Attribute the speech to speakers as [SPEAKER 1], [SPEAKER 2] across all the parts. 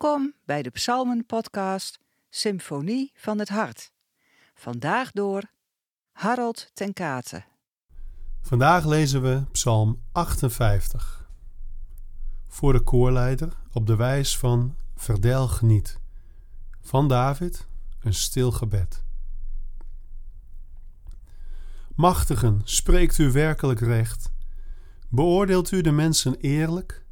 [SPEAKER 1] Welkom bij de Psalmen-podcast Symfonie van het Hart. Vandaag door Harold ten Kate.
[SPEAKER 2] Vandaag lezen we Psalm 58. Voor de koorleider op de wijs van Verdel geniet. Van David een stil gebed. Machtigen, spreekt u werkelijk recht? Beoordeelt u de mensen eerlijk?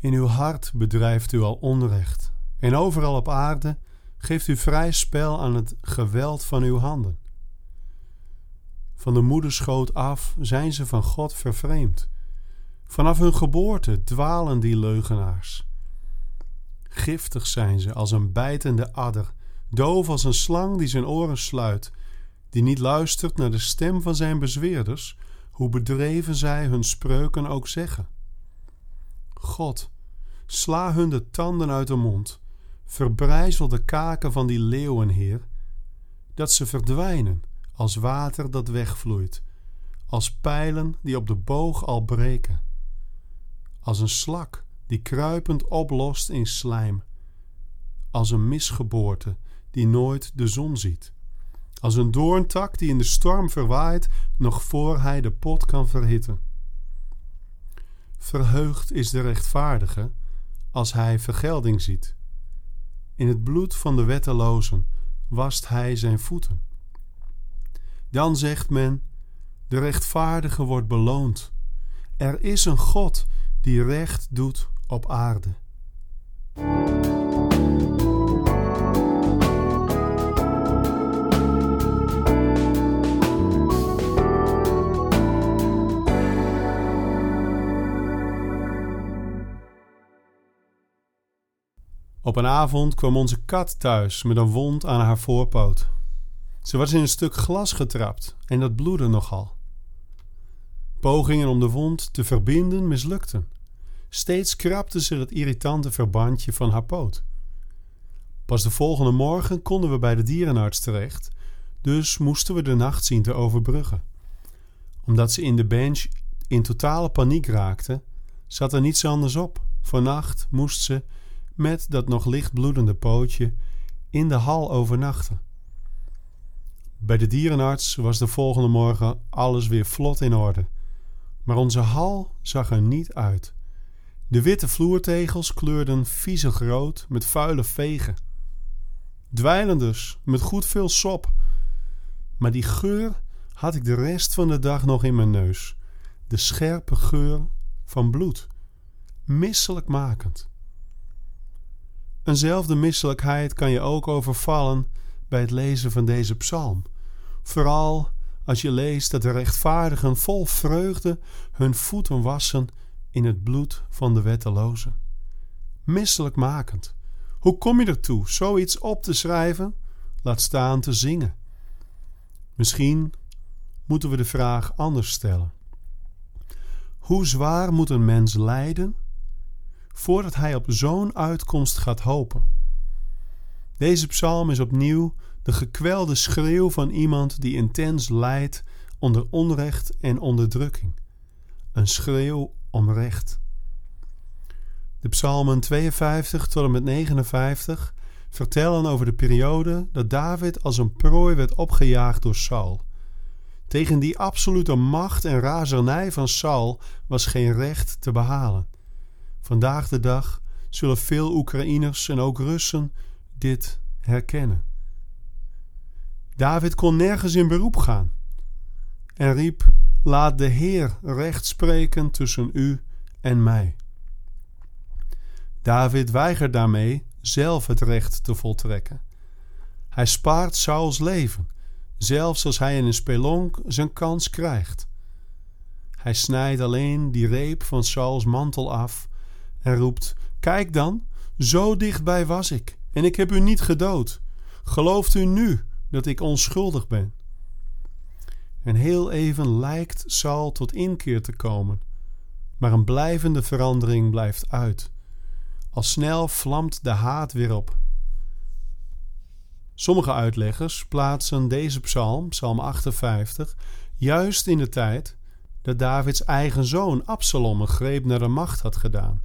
[SPEAKER 2] In uw hart bedrijft u al onrecht, en overal op aarde geeft u vrij spel aan het geweld van uw handen. Van de moederschoot af zijn ze van God vervreemd. Vanaf hun geboorte dwalen die leugenaars. Giftig zijn ze als een bijtende adder, doof als een slang die zijn oren sluit, die niet luistert naar de stem van zijn bezweerders, hoe bedreven zij hun spreuken ook zeggen. God, sla hun de tanden uit de mond, verbrijzel de kaken van die leeuwenheer, dat ze verdwijnen als water dat wegvloeit, als pijlen die op de boog al breken, als een slak die kruipend oplost in slijm, als een misgeboorte die nooit de zon ziet, als een doorntak die in de storm verwaait nog voor hij de pot kan verhitten. Verheugd is de rechtvaardige als hij vergelding ziet. In het bloed van de wettelozen wast hij zijn voeten. Dan zegt men: De rechtvaardige wordt beloond. Er is een God die recht doet op aarde. Op een avond kwam onze kat thuis met een wond aan haar voorpoot. Ze was in een stuk glas getrapt en dat bloedde nogal. Pogingen om de wond te verbinden mislukten. Steeds krabde ze het irritante verbandje van haar poot. Pas de volgende morgen konden we bij de dierenarts terecht, dus moesten we de nacht zien te overbruggen. Omdat ze in de bench in totale paniek raakte, zat er niets anders op. Vannacht moest ze met dat nog licht bloedende pootje in de hal overnachten. Bij de dierenarts was de volgende morgen alles weer vlot in orde. Maar onze hal zag er niet uit. De witte vloertegels kleurden viezig rood met vuile vegen. Dweilenders met goed veel sop. Maar die geur had ik de rest van de dag nog in mijn neus. De scherpe geur van bloed. Misselijkmakend. Eenzelfde misselijkheid kan je ook overvallen bij het lezen van deze psalm. Vooral als je leest dat de rechtvaardigen vol vreugde hun voeten wassen in het bloed van de wettelozen. Misselijkmakend. Hoe kom je ertoe zoiets op te schrijven? Laat staan te zingen. Misschien moeten we de vraag anders stellen. Hoe zwaar moet een mens lijden voordat hij op zo'n uitkomst gaat hopen. Deze psalm is opnieuw de gekwelde schreeuw van iemand die intens lijdt onder onrecht en onderdrukking. Een schreeuw om recht. De psalmen 52 tot en met 59 vertellen over de periode dat David als een prooi werd opgejaagd door Saul. Tegen die absolute macht en razernij van Saul was geen recht te behalen. Vandaag de dag zullen veel Oekraïners en ook Russen dit herkennen. David kon nergens in beroep gaan en riep: Laat de Heer recht spreken tussen u en mij. David weigert daarmee zelf het recht te voltrekken. Hij spaart Sauls leven, zelfs als hij in een spelonk zijn kans krijgt. Hij snijdt alleen die reep van Sauls mantel af en roept: Kijk dan, zo dichtbij was ik, en ik heb u niet gedood. Gelooft u nu dat ik onschuldig ben? En heel even lijkt Saul tot inkeer te komen, maar een blijvende verandering blijft uit. Al snel vlamt de haat weer op. Sommige uitleggers plaatsen deze psalm, psalm 58, juist in de tijd dat Davids eigen zoon Absalom een greep naar de macht had gedaan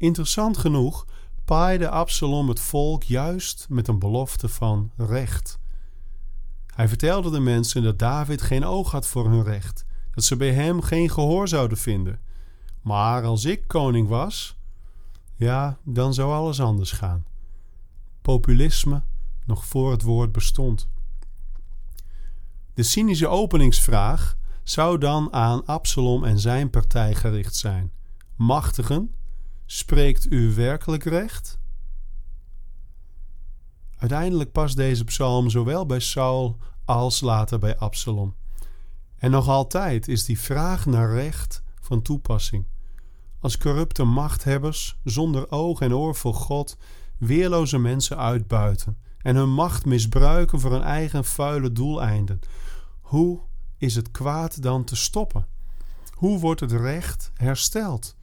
[SPEAKER 2] Interessant genoeg paaide Absalom het volk juist met een belofte van recht. Hij vertelde de mensen dat David geen oog had voor hun recht, dat ze bij hem geen gehoor zouden vinden. Maar als ik koning was, ja, dan zou alles anders gaan. Populisme nog voor het woord bestond. De cynische openingsvraag zou dan aan Absalom en zijn partij gericht zijn. Machtigen, spreekt u werkelijk recht? Uiteindelijk past deze psalm zowel bij Saul als later bij Absalom. En nog altijd is die vraag naar recht van toepassing. Als corrupte machthebbers zonder oog en oor voor God weerloze mensen uitbuiten en hun macht misbruiken voor hun eigen vuile doeleinden, hoe is het kwaad dan te stoppen? Hoe wordt het recht hersteld?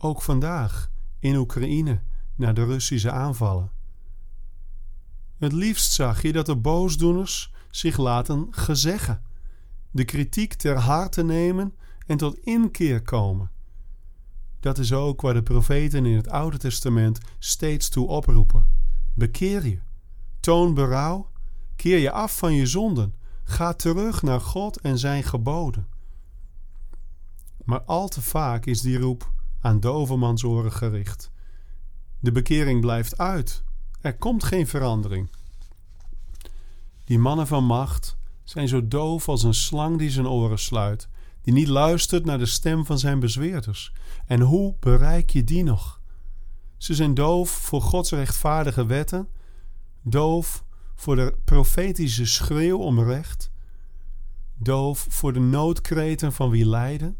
[SPEAKER 2] Ook vandaag in Oekraïne na de Russische aanvallen. Het liefst zag je dat de boosdoeners zich laten gezeggen, de kritiek ter harte nemen en tot inkeer komen. Dat is ook waar de profeten in het Oude Testament steeds toe oproepen. Bekeer je, toon berouw, keer je af van je zonden, ga terug naar God en zijn geboden. Maar al te vaak is die roep aan dovermansoren gericht. De bekering blijft uit. Er komt geen verandering. Die mannen van macht zijn zo doof als een slang die zijn oren sluit, die niet luistert naar de stem van zijn bezweerders. En hoe bereik je die nog? Ze zijn doof voor Gods rechtvaardige wetten, doof voor de profetische schreeuw om recht, doof voor de noodkreten van wie lijden,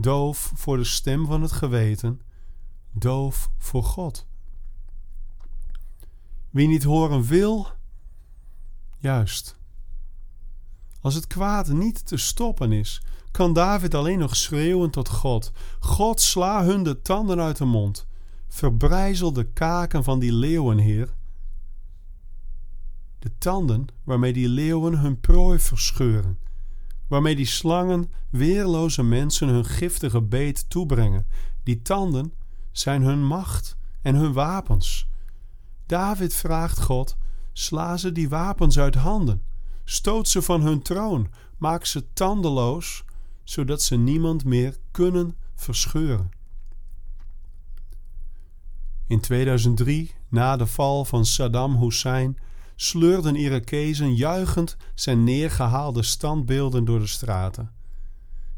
[SPEAKER 2] doof voor de stem van het geweten, doof voor God. Wie niet horen wil, juist. Als het kwaad niet te stoppen is, kan David alleen nog schreeuwen tot God: God, sla hun de tanden uit de mond, verbrijzel de kaken van die leeuwenheer. De tanden waarmee die leeuwen hun prooi verscheuren waarmee die slangen weerloze mensen hun giftige beet toebrengen. Die tanden zijn hun macht en hun wapens. David vraagt God: sla ze die wapens uit handen, stoot ze van hun troon, maak ze tandeloos, zodat ze niemand meer kunnen verscheuren. In 2003, na de val van Saddam Hussein, sleurden Irakezen juichend zijn neergehaalde standbeelden door de straten.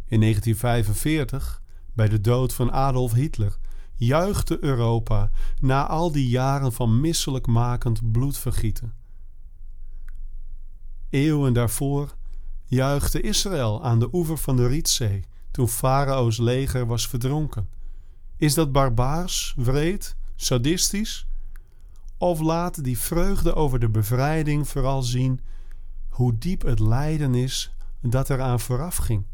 [SPEAKER 2] In 1945, bij de dood van Adolf Hitler, juichte Europa na al die jaren van misselijkmakend bloedvergieten. Eeuwen daarvoor juichte Israël aan de oever van de Rietzee toen Farao's leger was verdronken. Is dat barbaars, wreed, sadistisch? Of laat die vreugde over de bevrijding vooral zien hoe diep het lijden is dat eraan vooraf ging.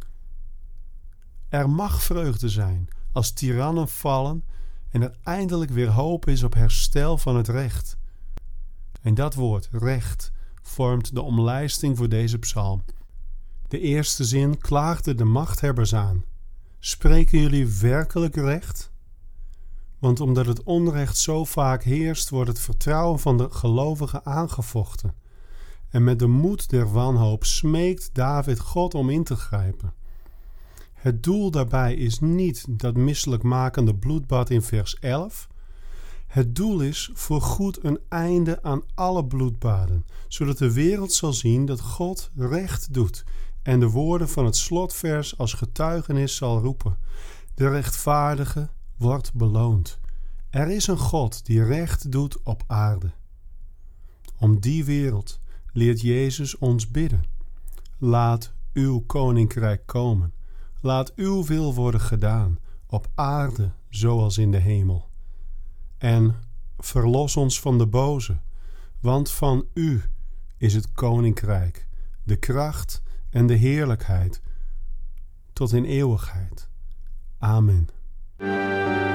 [SPEAKER 2] Er mag vreugde zijn als tirannen vallen en er eindelijk weer hoop is op herstel van het recht. En dat woord recht vormt de omlijsting voor deze psalm. De eerste zin klaagde de machthebbers aan. Spreken jullie werkelijk recht? Want omdat het onrecht zo vaak heerst, wordt het vertrouwen van de gelovigen aangevochten. En met de moed der wanhoop smeekt David God om in te grijpen. Het doel daarbij is niet dat misselijkmakende bloedbad in vers 11. Het doel is voor goed een einde aan alle bloedbaden, zodat de wereld zal zien dat God recht doet en de woorden van het slotvers als getuigenis zal roepen: De rechtvaardige wordt beloond. Er is een God die recht doet op aarde. Om die wereld leert Jezus ons bidden. Laat uw koninkrijk komen. Laat uw wil worden gedaan, op aarde zoals in de hemel. En verlos ons van de boze, want van u is het koninkrijk, de kracht en de heerlijkheid tot in eeuwigheid. Amen. Música